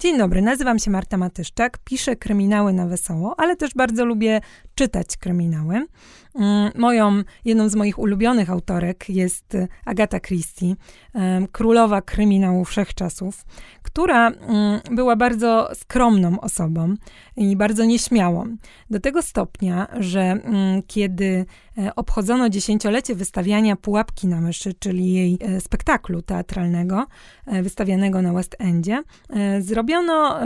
Dzień dobry, nazywam się Marta Matyszczak, piszę kryminały na wesoło, ale też bardzo lubię czytać kryminały. Mm, moją, jedną z moich ulubionych autorek jest Agata Christie, królowa kryminału wszechczasów, która mm, była bardzo skromną osobą i bardzo nieśmiałą. Do tego stopnia, że mm, kiedy e, obchodzono dziesięciolecie wystawiania Pułapki na myszy, czyli jej e, spektaklu teatralnego e, wystawianego na West Endzie, zrobiono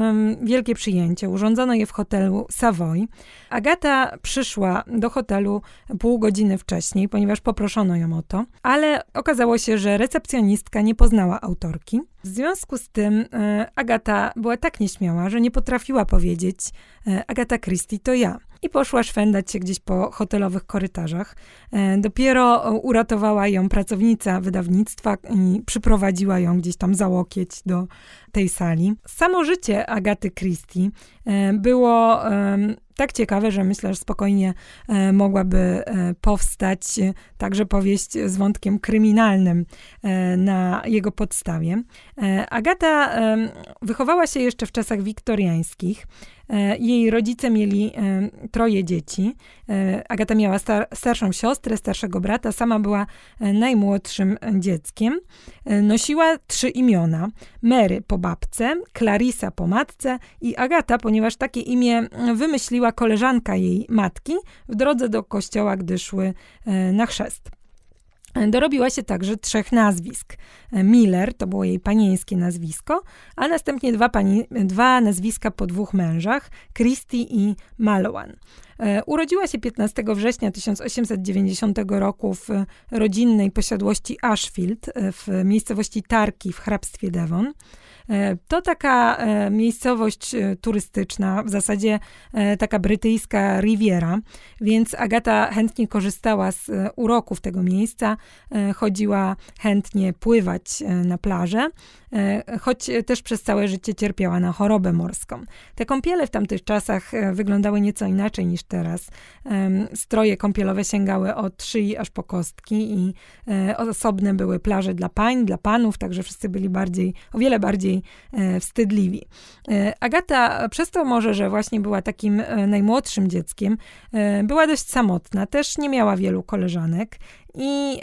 wielkie przyjęcie. Urządzono je w hotelu Savoy. Agata przyszła do hotelu pół godziny wcześniej, ponieważ poproszono ją o to, ale okazało się, że recepcjonistka nie poznała autorki. W związku z tym e, Agata była tak nieśmiała, że nie potrafiła powiedzieć e, Agata Christie to ja. I poszła szwendać się gdzieś po hotelowych korytarzach. E, dopiero uratowała ją pracownica wydawnictwa i przyprowadziła ją gdzieś tam za łokieć do tej sali. Samo życie Agaty Christie było tak ciekawe, że myślę, że spokojnie e, mogłaby e, powstać e, także powieść z wątkiem kryminalnym na jego podstawie. Agata wychowała się jeszcze w czasach wiktoriańskich. E, jej rodzice mieli e, troje dzieci. E, Agata miała star starszą siostrę, starszego brata, sama była najmłodszym dzieckiem. Nosiła trzy imiona: Mary po babce, Clarissa po matce i Agata, ponieważ takie imię wymyśliła koleżanka jej matki w drodze do kościoła, gdy szły na chrzest. Dorobiła się także trzech nazwisk. Miller to było jej panieńskie nazwisko, a następnie dwa, pani, dwa nazwiska po dwóch mężach, Christie i Malowan. E, urodziła się 15 września 1890 roku w rodzinnej posiadłości Ashfield e, w miejscowości Tarki w hrabstwie Devon. E, to taka miejscowość turystyczna, w zasadzie taka brytyjska Riviera, więc Agata chętnie korzystała z uroków tego miejsca, chodziła chętnie pływać na plażę, choć też przez całe życie cierpiała na chorobę morską. Te kąpiele w tamtych czasach wyglądały nieco inaczej niż teraz. Stroje kąpielowe sięgały od szyi aż po kostki i osobne były plaże dla pań, dla panów, także wszyscy byli bardziej, o wiele bardziej e, wstydliwi. E, Agata, przez to może, że właśnie była takim e, najmłodszym dzieckiem, była dość samotna, też nie miała wielu koleżanek i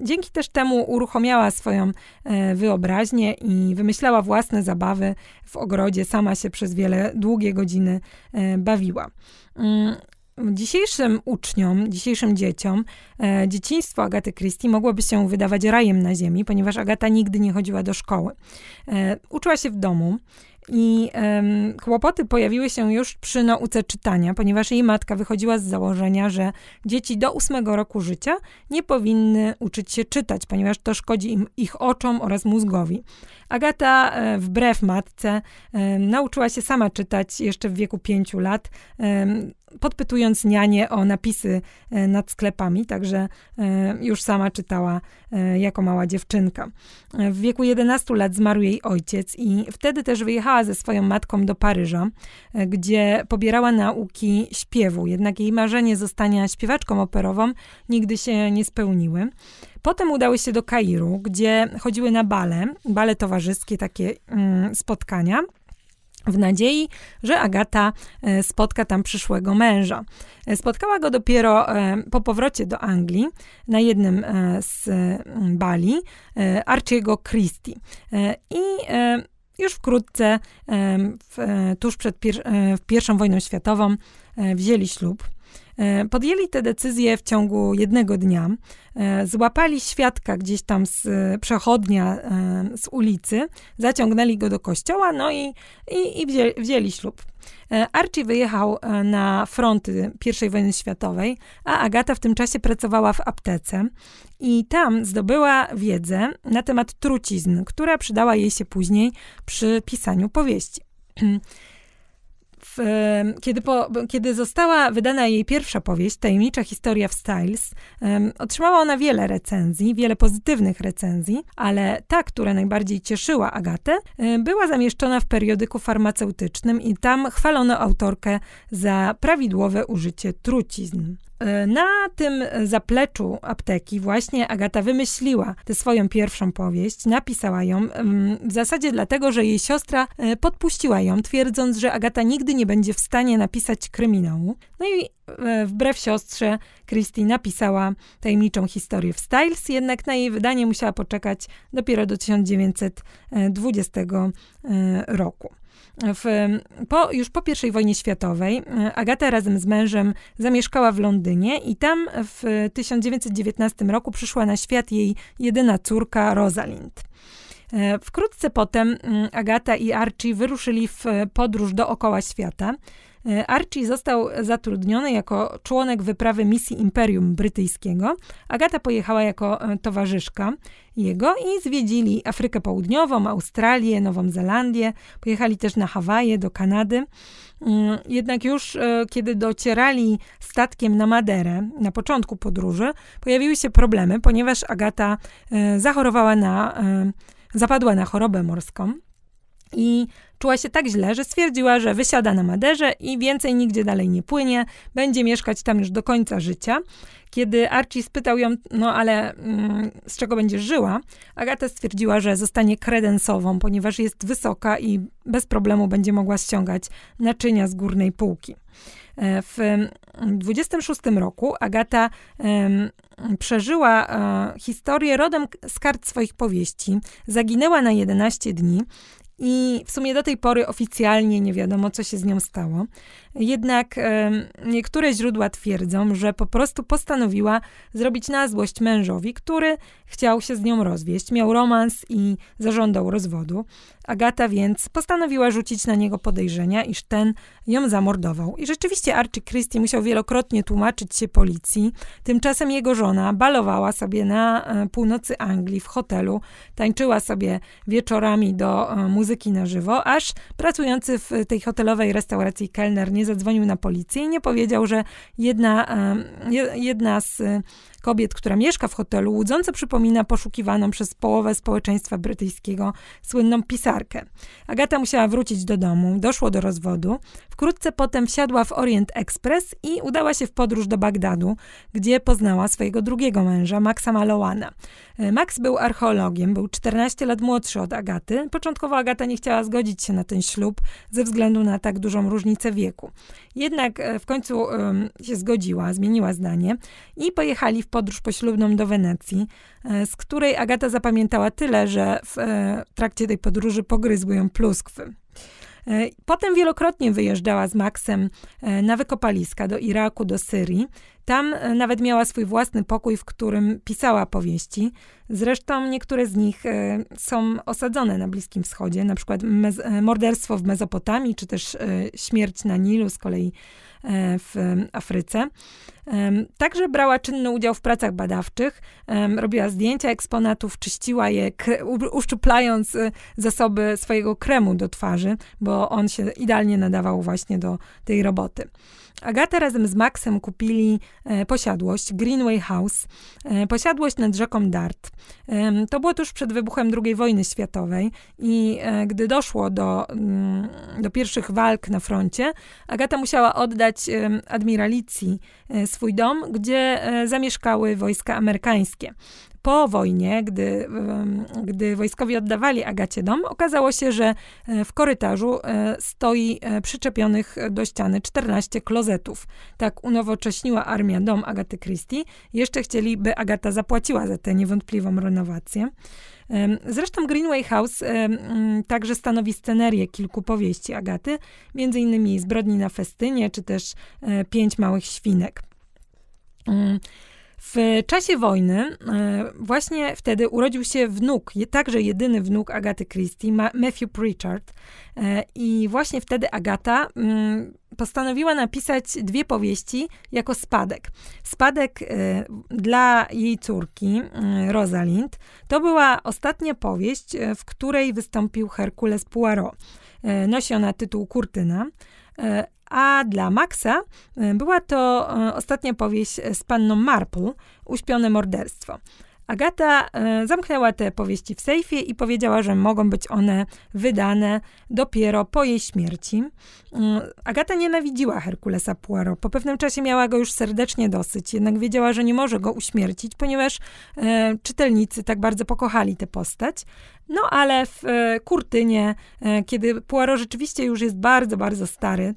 dzięki też temu uruchomiała swoją wyobraźnię i wymyślała własne zabawy w ogrodzie. Sama się przez wiele długie godziny bawiła. Mm, dzisiejszym uczniom, dzisiejszym dzieciom, e, dzieciństwo Agaty Christie mogłoby się wydawać rajem na ziemi, ponieważ Agata nigdy nie chodziła do szkoły. E, uczyła się w domu. I um, kłopoty pojawiły się już przy nauce czytania, ponieważ jej matka wychodziła z założenia, że dzieci do ósmego roku życia nie powinny uczyć się czytać, ponieważ to szkodzi im, ich oczom oraz mózgowi. Agata, e, wbrew matce, nauczyła się sama czytać jeszcze w wieku pięciu lat. Podpytując nianie o napisy e, nad sklepami, także e, już sama czytała e, jako mała dziewczynka. W wieku 11 lat zmarł jej ojciec i wtedy też wyjechała ze swoją matką do Paryża, gdzie pobierała nauki śpiewu. Jednak jej marzenie zostania śpiewaczką operową nigdy się nie spełniły. Potem udały się do Kairu, gdzie chodziły na bale, bale towarzyskie, takie mm, spotkania w nadziei, że Agata e, spotka tam przyszłego męża. E, spotkała go dopiero e, po powrocie do Anglii na jednym z bali Archiego Christie. I już wkrótce, tuż przed pier pierwszą wojną światową, wzięli ślub. E, podjęli tę decyzję w ciągu jednego dnia. E, złapali świadka gdzieś tam z przechodnia e, z ulicy, zaciągnęli go do kościoła, no i, i, i wzięli ślub. Archie wyjechał na fronty I wojny światowej, a Agata w tym czasie pracowała w aptece i tam zdobyła wiedzę na temat trucizn, która przydała jej się później przy pisaniu powieści. w, kiedy, po, kiedy została wydana jej pierwsza powieść, Tajemnicza historia w Styles, um, otrzymała ona wiele recenzji, wiele pozytywnych recenzji, ale ta, która najbardziej cieszyła Agatę, um, była zamieszczona w periodyku farmaceutycznym i tam chwalono autorkę za prawidłowe użycie trucizn. E, na tym zapleczu apteki właśnie Agata wymyśliła tę swoją pierwszą powieść, napisała ją w zasadzie dlatego, że jej siostra e, podpuściła ją, twierdząc, że Agata nigdy nie będzie w stanie napisać kryminału. No i e, wbrew siostrze Christie napisała tajemniczą historię w Styles, jednak na jej wydanie musiała poczekać dopiero do 1920 roku. W, po, już po I wojnie światowej e, Agata razem z mężem zamieszkała w Londynie i tam w 1919 roku przyszła na świat jej jedyna córka Rosalind. E, wkrótce potem mm, Agata i Archie wyruszyli w podróż dookoła świata. E, Archie został zatrudniony jako członek wyprawy misji Imperium Brytyjskiego. Agata pojechała jako e, towarzyszka jego i zwiedzili Afrykę Południową, Australię, Nową Zelandię. Pojechali też na Hawaje, do Kanady. Mm, jednak już e, kiedy docierali statkiem na Maderę, na początku podróży, pojawiły się problemy, ponieważ Agata zachorowała na, zapadła na chorobę morską. I czuła się tak źle, że stwierdziła, że wysiada na Maderze i więcej nigdzie dalej nie płynie, będzie mieszkać tam już do końca życia. Kiedy Archie spytał ją, no ale mm, z czego będziesz żyła, Agata stwierdziła, że zostanie kredensową, ponieważ jest wysoka i bez problemu będzie mogła ściągać naczynia z górnej półki. E, w 26 roku Agata um, przeżyła uh, historię rodem z kart swoich powieści. Zaginęła na 11 dni i w sumie do tej pory oficjalnie nie wiadomo, co się z nią stało. Jednak niektóre źródła twierdzą, że po prostu postanowiła zrobić na złość mężowi, który chciał się z nią rozwieść, miał romans i zażądał rozwodu. Agata więc postanowiła rzucić na niego podejrzenia, iż ten ją zamordował. I rzeczywiście Archie Christie musiał wielokrotnie tłumaczyć się policji. Tymczasem jego żona balowała sobie na e, północy Anglii w hotelu, tańczyła sobie wieczorami do e, muzyki na żywo, aż pracujący w tej hotelowej restauracji kelner nie zadzwonił na policję i nie powiedział, że jedna, jedna z kobiet, która mieszka w hotelu, łudząco przypomina poszukiwaną przez połowę społeczeństwa brytyjskiego słynną pisarkę. Agata musiała wrócić do domu, doszło do rozwodu. Wkrótce potem wsiadła w Orient Express i udała się w podróż do Bagdadu, gdzie poznała swojego drugiego męża, Maxa Malowana. E, Max był archeologiem, był 14 lat młodszy od Agaty. Początkowo Agata nie chciała zgodzić się na ten ślub ze względu na tak dużą różnicę wieku. Jednak e, w końcu um, się zgodziła, zmieniła zdanie i pojechali w podróż poślubną do Wenecji, e, z której Agata zapamiętała tyle, że w e, trakcie tej podróży pogryzły ją pluskwy. E, potem wielokrotnie wyjeżdżała z Maxem na wykopaliska do Iraku, do Syrii. Tam nawet miała swój własny pokój, w którym pisała powieści. Zresztą niektóre z nich są osadzone na Bliskim Wschodzie, na przykład Morderstwo w Mezopotamii, czy też Śmierć na Nilu, z kolei w Afryce. Także brała czynny udział w pracach badawczych, robiła zdjęcia eksponatów, czyściła je, uszczuplając y, zasoby swojego kremu do twarzy, bo on się idealnie nadawał właśnie do tej roboty. Agata razem z Maxem kupili e, posiadłość Greenway House, e, posiadłość nad rzeką Dart. To było tuż przed wybuchem II wojny światowej i e, gdy doszło do, mm, do pierwszych walk na froncie, Agata musiała oddać admiralicji e, swój dom, gdzie e, zamieszkały wojska amerykańskie po wojnie, gdy, gdy wojskowi oddawali Agacie dom, okazało się, że e, w korytarzu e, stoi przyczepionych do ściany 14 klozetów. Tak unowocześniła armia dom Agaty Christie. Jeszcze chcieli, by Agata zapłaciła za tę niewątpliwą renowację. Zresztą Greenway House także stanowi scenerię kilku powieści Agaty, między innymi Zbrodni na festynie, czy też Pięć małych świnek. Mm, w czasie wojny, e, właśnie wtedy urodził się wnuk, także jedyny wnuk Agaty Christie, Matthew Pritchard. E, I właśnie wtedy Agata mm, postanowiła napisać dwie powieści jako spadek. Spadek e, dla jej córki, Rosalind, to była ostatnia powieść, w której wystąpił Herkules Poirot. Nosi ona tytuł Kurtyna a dla Maxa e, była to e, ostatnia powieść z panną Marple, Uśpione morderstwo. Agata e, zamknęła te powieści w sejfie i powiedziała, że mogą być one wydane dopiero po jej śmierci. Mm, Agata nienawidziła Herkulesa Poirot. Po pewnym czasie miała go już serdecznie dosyć, jednak wiedziała, że nie może go uśmiercić, ponieważ e, czytelnicy tak bardzo pokochali tę postać. No ale w e, Kurtynie, e, kiedy Poirot rzeczywiście już jest bardzo, bardzo stary,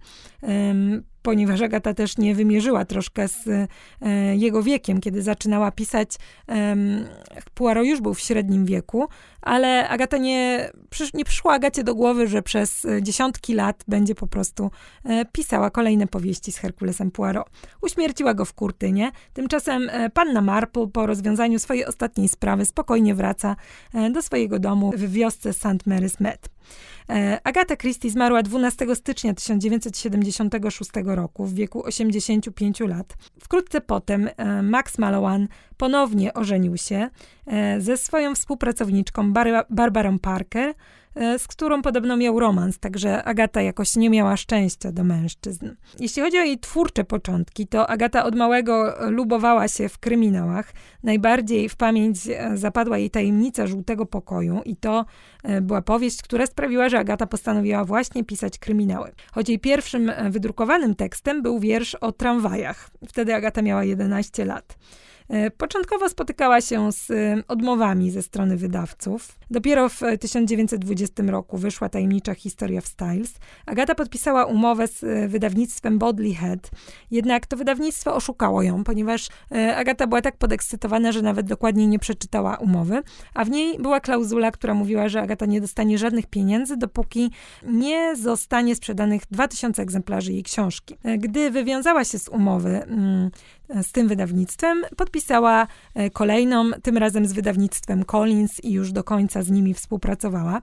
ponieważ Agata też nie wymierzyła troszkę z e, jego wiekiem, kiedy zaczynała pisać. Poirot już był w średnim wieku, ale Agata nie, nie przyszła Agacie do głowy, że przez e, dziesiątki lat będzie po prostu e, pisała kolejne powieści z Herkulesem Poirot. Uśmierciła go w Kurtynie. Tymczasem panna Marple po rozwiązaniu swojej ostatniej sprawy spokojnie wraca do swojego domu w wiosce St. Mary's Met. E, Agata Christie zmarła 12 stycznia 1976 roku w wieku 85 lat. Wkrótce potem e, Max Mallowan ponownie ożenił się e, ze swoją współpracowniczką Bar Barbarą Parker, E, z którą podobno miał romans, także Agata jakoś nie miała szczęścia do mężczyzn. Jeśli chodzi o jej twórcze początki, to Agata od małego lubowała się w kryminałach. Najbardziej w pamięć e, zapadła jej tajemnica żółtego pokoju i to była powieść, która sprawiła, że Agata postanowiła właśnie pisać kryminały. Choć jej pierwszym wydrukowanym tekstem był wiersz o tramwajach. Wtedy Agata miała 11 lat. E, początkowo spotykała się z e, odmowami ze strony wydawców. Dopiero w 1920 roku wyszła tajemnicza historia w Styles. Agata podpisała umowę z e, wydawnictwem Bodley Head, jednak to wydawnictwo oszukało ją, ponieważ Agata była tak podekscytowana, że nawet dokładnie nie przeczytała umowy, a w niej była klauzula, która mówiła, że Agata nie dostanie żadnych pieniędzy, dopóki nie zostanie sprzedanych 2000 egzemplarzy jej książki. Gdy wywiązała się z umowy, mm, z tym wydawnictwem, podpisała e, kolejną, tym razem z wydawnictwem Collins i już do końca z nimi współpracowała.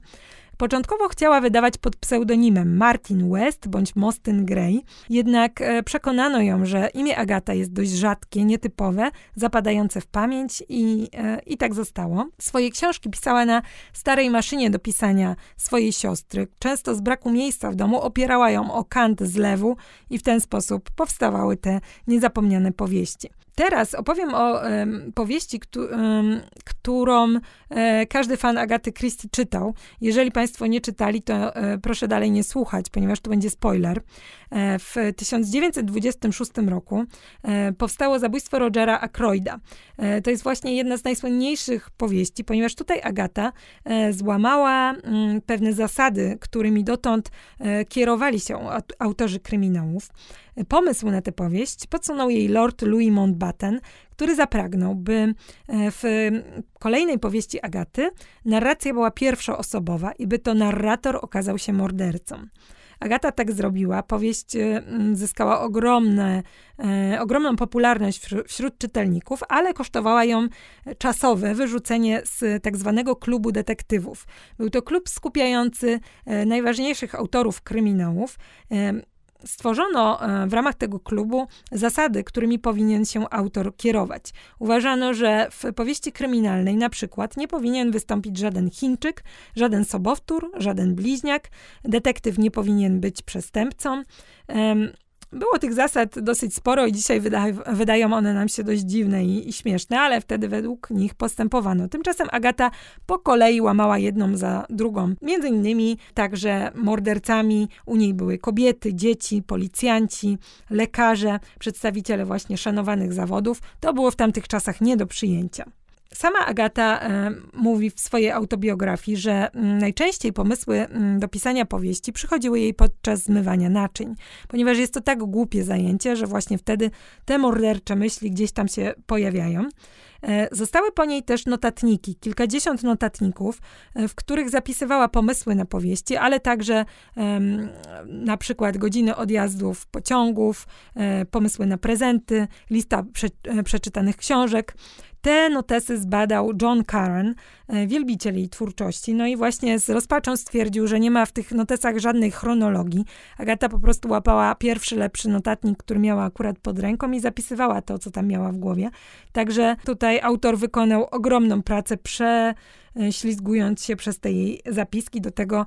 Początkowo chciała wydawać pod pseudonimem Martin West bądź Mostyn Gray, jednak e, przekonano ją, że imię Agata jest dość rzadkie, nietypowe, zapadające w pamięć i, e, i tak zostało. Swoje książki pisała na starej maszynie do pisania swojej siostry. Często z braku miejsca w domu opierała ją o kant z lewu i w ten sposób powstawały te niezapomniane powieści. Teraz opowiem o um, powieści, um, którą e, każdy fan Agaty Christie czytał. Jeżeli Państwo nie czytali, to e, proszę dalej nie słuchać, ponieważ tu będzie spoiler. E, w 1926 roku e, powstało Zabójstwo Rogera Ackroyda. To jest właśnie jedna z najsłynniejszych powieści, ponieważ tutaj Agata złamała mm, pewne zasady, którymi dotąd kierowali się autorzy kryminałów. Pomysł na tę powieść podsunął jej Lord Louis Mountbatten, który zapragnął, by e, w kolejnej powieści Agaty narracja była pierwszoosobowa i by to narrator okazał się mordercą. Agata tak zrobiła. Powieść e, zyskała ogromne, e, ogromną popularność wśród, czytelników, ale kosztowała ją czasowe wyrzucenie z tak zwanego klubu detektywów. Był to klub skupiający e, najważniejszych autorów kryminałów. E, stworzono e, w ramach tego klubu zasady, którymi powinien się autor kierować. Uważano, że w powieści kryminalnej na przykład nie powinien wystąpić żaden Chińczyk, żaden sobowtór, żaden bliźniak, detektyw nie powinien być przestępcą. Było tych zasad dosyć sporo i dzisiaj wyda, wydają one nam się dość dziwne i, i, śmieszne, ale wtedy według nich postępowano. Tymczasem Agata po kolei łamała jedną za drugą. Między innymi także mordercami u niej były kobiety, dzieci, policjanci, lekarze, przedstawiciele właśnie szanowanych zawodów. To było w tamtych czasach nie do przyjęcia. Sama Agata e, mówi w swojej autobiografii, że mm, najczęściej pomysły mm, do pisania powieści przychodziły jej podczas zmywania naczyń, ponieważ jest to tak głupie zajęcie, że właśnie wtedy te mordercze myśli gdzieś tam się pojawiają. E, zostały po niej też notatniki, kilkadziesiąt notatników, e, w których zapisywała pomysły na powieści, ale także na przykład godziny odjazdów pociągów, pomysły na prezenty, lista prze, przeczytanych książek. Te notesy zbadał John Curran, wielbiciel jej twórczości. No i właśnie z rozpaczą stwierdził, że nie ma w tych notesach żadnej chronologii. Agata po prostu łapała pierwszy, lepszy notatnik, który miała akurat pod ręką i zapisywała to, co tam miała w głowie. Także tutaj autor wykonał ogromną pracę, prze, ślizgując się przez te jej zapiski. Do tego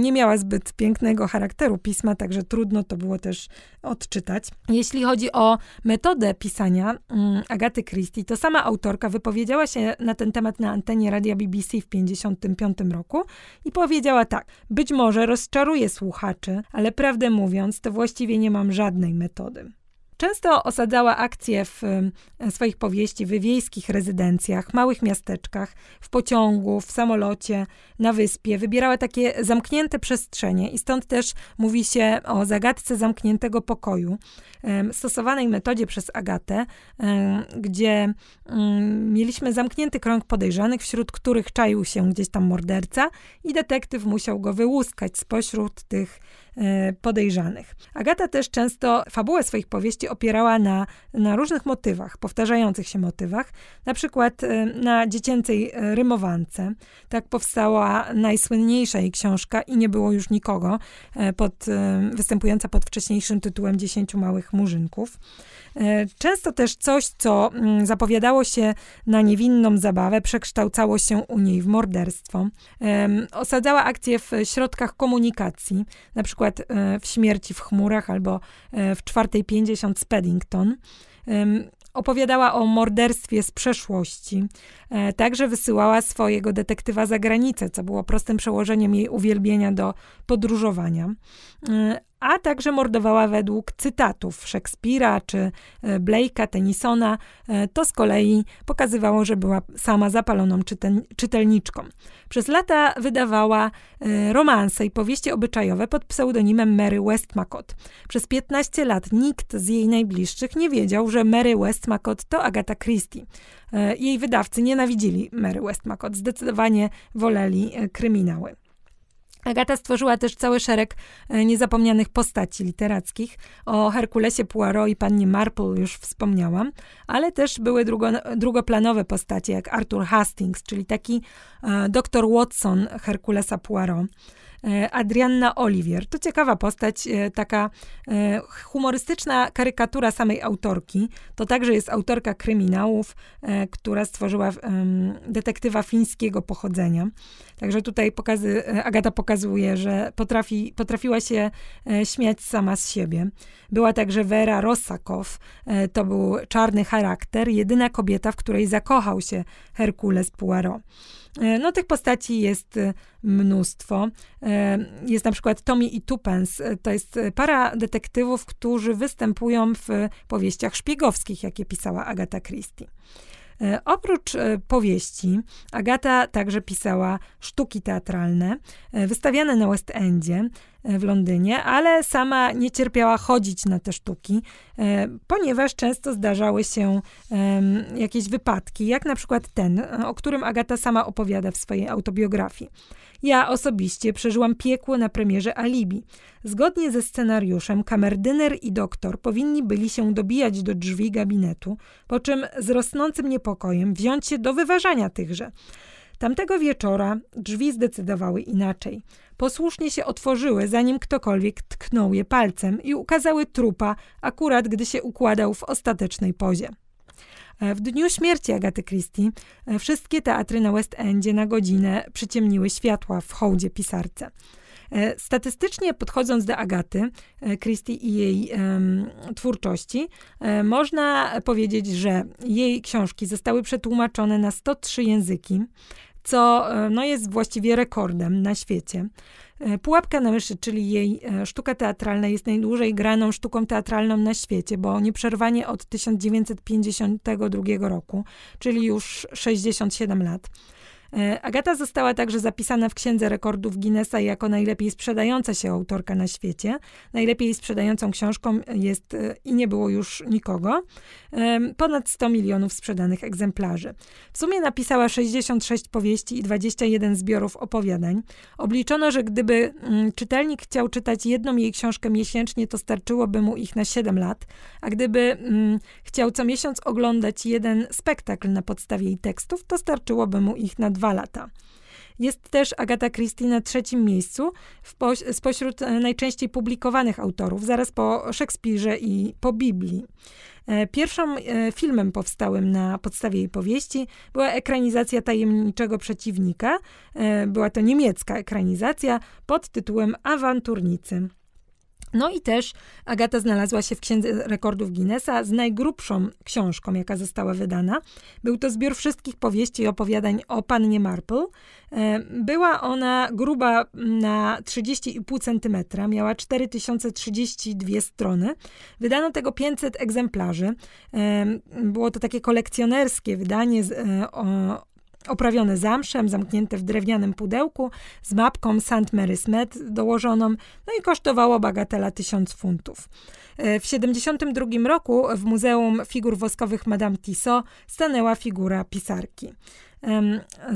nie miała zbyt pięknego charakteru pisma, także trudno to było też odczytać. Jeśli chodzi o metodę pisania mm, Agaty Christie, to sama autorka wypowiedziała się na ten temat na antenie radia BBC w 1955 roku i powiedziała tak: Być może rozczaruję słuchaczy, ale prawdę mówiąc, to właściwie nie mam żadnej metody. Często osadzała akcje w swoich powieści w wiejskich rezydencjach, małych miasteczkach, w pociągu, w samolocie, na wyspie. Wybierała takie zamknięte przestrzenie i stąd też mówi się o zagadce zamkniętego pokoju, stosowanej metodzie przez Agatę, gdzie mieliśmy zamknięty krąg podejrzanych, wśród których czaił się gdzieś tam morderca i detektyw musiał go wyłuskać spośród tych podejrzanych. Agata też często fabułę swoich powieści opierała na, na różnych motywach, powtarzających się motywach, na przykład e, na dziecięcej e, rymowance. Tak powstała najsłynniejsza jej książka i nie było już nikogo, pod, występująca pod wcześniejszym tytułem Dziesięciu małych murzynków. E, często też coś, co mm, zapowiadało się na niewinną zabawę, przekształcało się u niej w morderstwo. Osadzała akcje w środkach komunikacji, na przykład e, w Śmierci w chmurach albo e, w czwartej 50 z Paddington opowiadała o morderstwie z przeszłości. Także wysyłała swojego detektywa za granicę, co było prostym przełożeniem jej uwielbienia do podróżowania a także mordowała według cytatów Szekspira czy e, Blake'a, Tennysona. E, to z kolei pokazywało, że była sama zapaloną czytelniczką. Przez lata wydawała e, romanse i powieści obyczajowe pod pseudonimem Mary Westmacott. Przez 15 lat nikt z jej najbliższych nie wiedział, że Mary Westmacott to Agatha Christie. Jej wydawcy nienawidzili Mary Westmacott, zdecydowanie woleli kryminały. Agata stworzyła też cały szereg e, niezapomnianych postaci literackich. O Herkulesie Poirot i pannie Marple już wspomniałam, ale też były drugo, drugoplanowe postacie, jak Arthur Hastings, czyli taki e, doktor Watson Herkulesa Poirot. E, Adrianna Olivier. To ciekawa postać, e, taka e, humorystyczna karykatura samej autorki. To także jest autorka kryminałów, która stworzyła detektywa fińskiego pochodzenia. Także tutaj pokazy, Agata pokazuje, że potrafi, potrafiła się śmiać sama z siebie. Była także Vera Rossakow. To był czarny charakter, jedyna kobieta, w której zakochał się Herkules Poirot. No tych postaci jest mnóstwo. E, jest na przykład Tommy i Tupens. To jest para detektywów, którzy występują w powieściach szpiegowskich, jakie pisała Agatha Christie. Oprócz powieści, Agata także pisała sztuki teatralne, wystawiane na West Endzie, E, w Londynie, ale sama nie cierpiała chodzić na te sztuki, e, ponieważ często zdarzały się jakieś wypadki, jak na przykład ten, e, o którym Agata sama opowiada w swojej autobiografii. Ja osobiście przeżyłam piekło na premierze Alibi. Zgodnie ze scenariuszem kamerdyner i doktor powinni byli się dobijać do drzwi gabinetu, po czym z rosnącym niepokojem wziąć się do wyważania tychże. Tamtego wieczora drzwi zdecydowały inaczej. Posłusznie się otworzyły, zanim ktokolwiek tknął je palcem i ukazały trupa, akurat gdy się układał w ostatecznej pozie. E, w dniu śmierci Agaty Christie e, wszystkie teatry na West Endzie na godzinę przyciemniły światła w hołdzie pisarce. E, statystycznie podchodząc do Agaty Christie i jej um, twórczości, można powiedzieć, że jej książki zostały przetłumaczone na 103 języki co e, no, jest właściwie rekordem na świecie. E, Pułapka na myszy, czyli jej e, sztuka teatralna, jest najdłużej graną sztuką teatralną na świecie, bo nieprzerwanie od 1952 roku, czyli już 67 lat. E, Agata została także zapisana w Księdze Rekordów Guinnessa jako najlepiej sprzedająca się autorka na świecie. Najlepiej sprzedającą książką jest e, i nie było już nikogo. Ponad 100 milionów sprzedanych egzemplarzy. W sumie napisała 66 powieści i 21 zbiorów opowiadań. Obliczono, że gdyby mm, czytelnik chciał czytać jedną jej książkę miesięcznie, to starczyłoby mu ich na 7 lat, a gdyby mm, chciał co miesiąc oglądać jeden spektakl na podstawie jej tekstów, to starczyłoby mu ich na 2 dwa lata. Jest też Agata Christie na trzecim miejscu w spośród najczęściej publikowanych autorów, zaraz po Szekspirze i po Biblii. E, pierwszym e, filmem powstałym na podstawie jej powieści była ekranizacja Tajemniczego Przeciwnika. E, była to niemiecka ekranizacja pod tytułem Awanturnicy. No i też Agata znalazła się w Księdze Rekordów Guinnessa z najgrubszą książką, jaka została wydana. Był to zbiór wszystkich powieści i opowiadań o pannie Marple. E, była ona gruba na 30,5 cm, miała 4032 strony. Wydano tego 500 egzemplarzy. E, było to takie kolekcjonerskie wydanie e, oprawione zamszem, zamknięte w drewnianym pudełku z mapką St. Mary's Med dołożoną, no i kosztowało bagatela 1000 funtów. E, w 1972 roku w Muzeum Figur Woskowych Madame Tissot stanęła figura pisarki.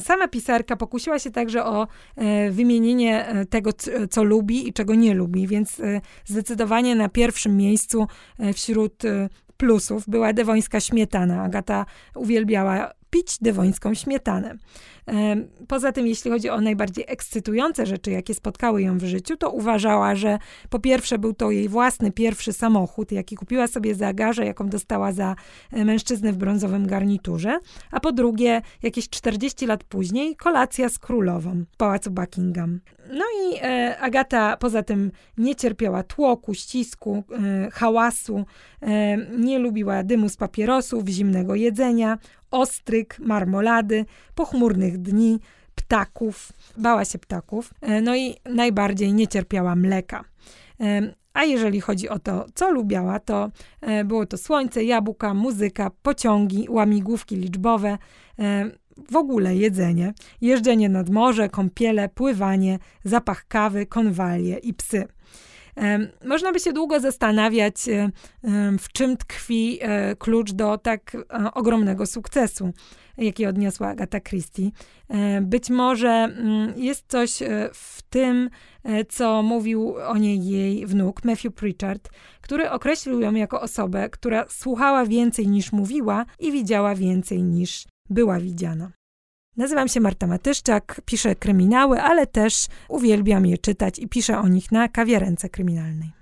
Sama pisarka pokusiła się także o e, wymienienie e, tego, co lubi i czego nie lubi, więc zdecydowanie na pierwszym miejscu wśród plusów była dewońska śmietana. Agata uwielbiała pić dewońską śmietanę. Poza tym, jeśli chodzi o najbardziej ekscytujące rzeczy, jakie spotkały ją w życiu, to uważała, że po pierwsze był to jej własny pierwszy samochód, jaki kupiła sobie za garzę, jaką dostała za e, mężczyznę w brązowym garniturze, a po drugie, jakieś 40 lat później, kolacja z królową w pałacu Buckingham. No i e, Agata poza tym nie cierpiała tłoku, ścisku, e, hałasu, e, nie lubiła dymu z papierosów, zimnego jedzenia, ostryg, marmolady, pochmurnych dni, ptaków. Bała się ptaków. E, no i najbardziej nie cierpiała mleka. E, a jeżeli chodzi o to, co lubiała, to e, było to słońce, jabłka, muzyka, pociągi, łamigłówki liczbowe, w ogóle jedzenie, jeżdżenie nad morze, kąpiele, pływanie, zapach kawy, konwalie i psy. Można by się długo zastanawiać, e, w czym tkwi e, klucz do tak e, ogromnego sukcesu, jaki odniosła Agatha Christie. Być może mm, jest coś w tym, co mówił o niej jej wnuk, Matthew Pritchard, który określił ją jako osobę, która słuchała więcej niż mówiła i widziała więcej niż była widziana. Nazywam się Marta Matyszczak, piszę kryminały, ale też uwielbiam je czytać i piszę o nich na kawiarence kryminalnej.